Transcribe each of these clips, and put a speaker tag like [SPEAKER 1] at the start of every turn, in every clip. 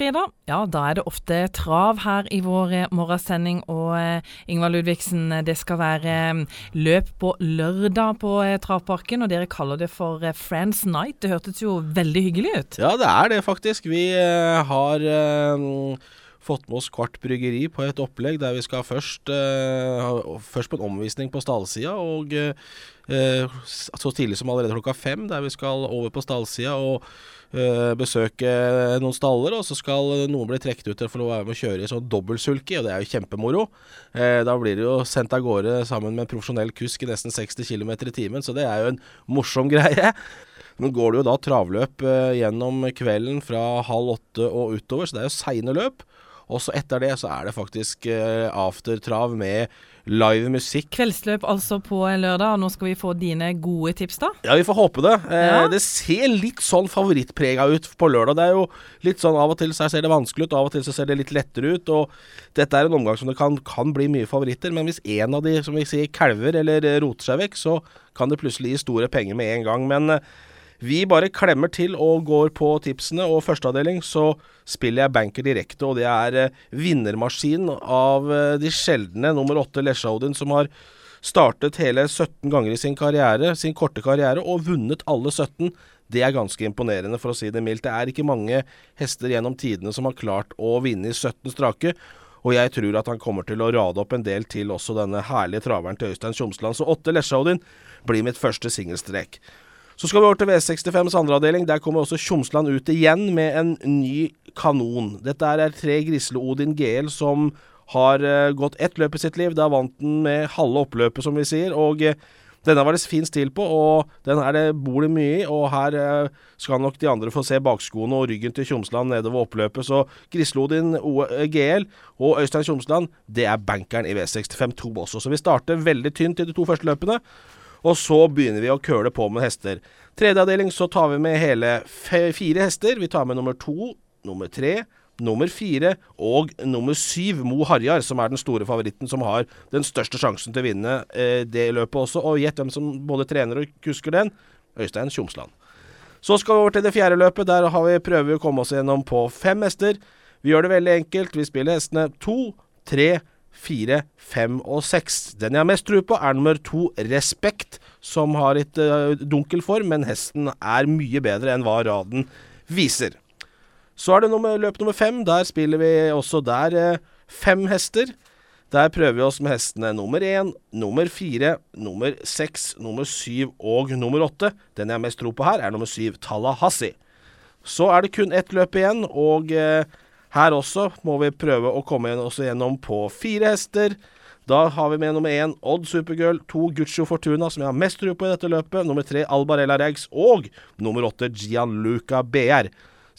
[SPEAKER 1] fredag, ja da er det ofte trav her i vår eh, morgensending. Og eh, Ingvar Ludvigsen, eh, det skal være eh, løp på lørdag på eh, Travparken. Og dere kaller det for eh, Friends Night. Det hørtes jo veldig hyggelig ut.
[SPEAKER 2] Ja, det er det faktisk. Vi eh, har fått med oss Kvart Bryggeri på et opplegg der vi skal først, eh, først på en omvisning på stallsida, og eh, så tidlig som allerede klokka fem, der vi skal over på stallsida og eh, besøke noen staller, og så skal noen bli trukket ut til å være med å kjøre i sånn dobbeltsulky, og det er jo kjempemoro. Da blir det jo sendt av gårde sammen med en profesjonell kusk i nesten 60 km i timen, så det er jo en morsom greie. Nå går det jo da travløp gjennom kvelden fra halv åtte og utover, så det er jo seine løp. Og så etter det så er det faktisk eh, aftertrav med live musikk.
[SPEAKER 1] Kveldsløp altså på lørdag. og Nå skal vi få dine gode tips, da.
[SPEAKER 2] Ja, vi får håpe det. Eh,
[SPEAKER 1] Ja.
[SPEAKER 2] Det ser litt sånn favorittprega ut på lørdag. Det er jo litt sånn Av og til så ser det vanskelig ut, av og til så ser det litt lettere ut. Og dette er en omgang som det kan, kan bli mye favoritter, men hvis en av de som vi sier kalver eller eh, roter seg vekk, så kan det plutselig gi store penger med en gang. Men vi bare klemmer til og går på tipsene, og førsteavdeling så spiller jeg banker direkte, og det er vinnermaskinen vinnermaskin av eh, de sjeldne nummer åtte Lesjaudin, som har startet hele 17 ganger i sin karriere, sin korte karriere, og vunnet alle 17. Det er ganske imponerende, for å si det mildt. Det er ikke mange hester gjennom tidene som har klart å vinne i 17 strake. Og jeg tror at han kommer til å rade opp en del til også denne herlige traveren til Øystein Tjomsland. Så åtte Lesjaudin blir mitt første singelstrek. Så skal vi over til V65s andre avdeling. Der kommer også Tjomsland ut igjen med en ny kanon. Dette er tre Grisle Odin GL som har eh, gått ett løp i sitt liv. Da vant den med halve oppløpet, som vi sier. Og eh, denne var det fin stil på, og den her det bor det mye i. Og her eh, skal nok de andre få se bakskoene og ryggen til Tjomsland nedover oppløpet. Så Grislodin O- eh, GL og Øystein Tjomsland, det er bankeren i V65 2 også. Så vi starter veldig tynt i de to første løpene. Og så begynner vi å køle på med hester. Tredje avdeling så tar vi med hele fire hester. Vi tar med nummer to, nummer tre, nummer fire og nummer syv, Mo Harjar, som er den store favoritten som har den største sjansen til å vinne eh, det løpet også. Og gjett hvem som både trener og kusker den? Øystein Tjomsland. Så skal vi over til det fjerde løpet. Der har vi prøver å komme oss gjennom på fem hester. Vi gjør det veldig enkelt. Vi spiller hestene to, tre, fire, fem og seks. Den jeg har mest tro på, er nummer to, Respekt, som har litt uh, dunkel form, men hesten er mye bedre enn hva raden viser. Så er det nummer, løp nummer fem. Der spiller vi også der uh, fem hester. Der prøver vi oss med hestene nummer én, nummer fire, nummer seks, nummer syv og nummer åtte. Den jeg har mest tro på her, er nummer syv, Tallahassee. Så er det kun ett løp igjen, og eh, her også må vi prøve å komme oss gjennom på fire hester. Da har vi med nummer én Odd Supergirl, to Guccio Fortuna, som jeg har mest tro på i dette løpet, nummer tre Albarella Rags og nummer åtte Gianluca BR.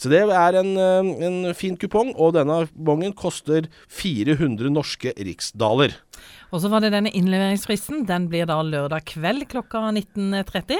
[SPEAKER 2] Så det er en, eh, en fin kupong, og denne bongen koster 400 norske riksdaler.
[SPEAKER 1] Og så var det denne innleveringsfristen. Den blir da lørdag kveld klokka 19.30.